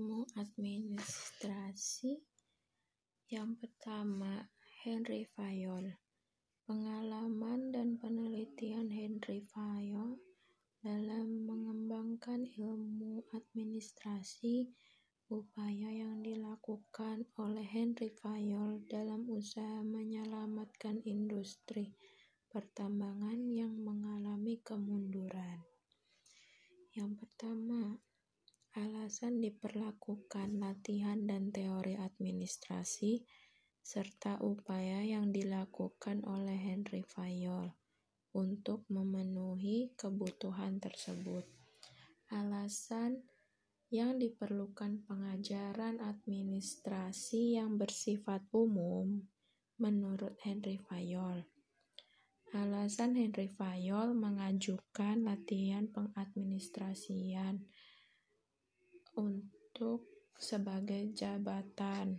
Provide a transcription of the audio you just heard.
ilmu administrasi. Yang pertama, Henry Fayol. Pengalaman dan penelitian Henry Fayol dalam mengembangkan ilmu administrasi upaya yang dilakukan oleh Henry Fayol dalam usaha menyelamatkan industri pertambangan yang mengalami kemunduran. Yang pertama, alasan diperlakukan latihan dan teori administrasi serta upaya yang dilakukan oleh Henry Fayol untuk memenuhi kebutuhan tersebut. Alasan yang diperlukan pengajaran administrasi yang bersifat umum menurut Henry Fayol. Alasan Henry Fayol mengajukan latihan pengadministrasian untuk sebagai jabatan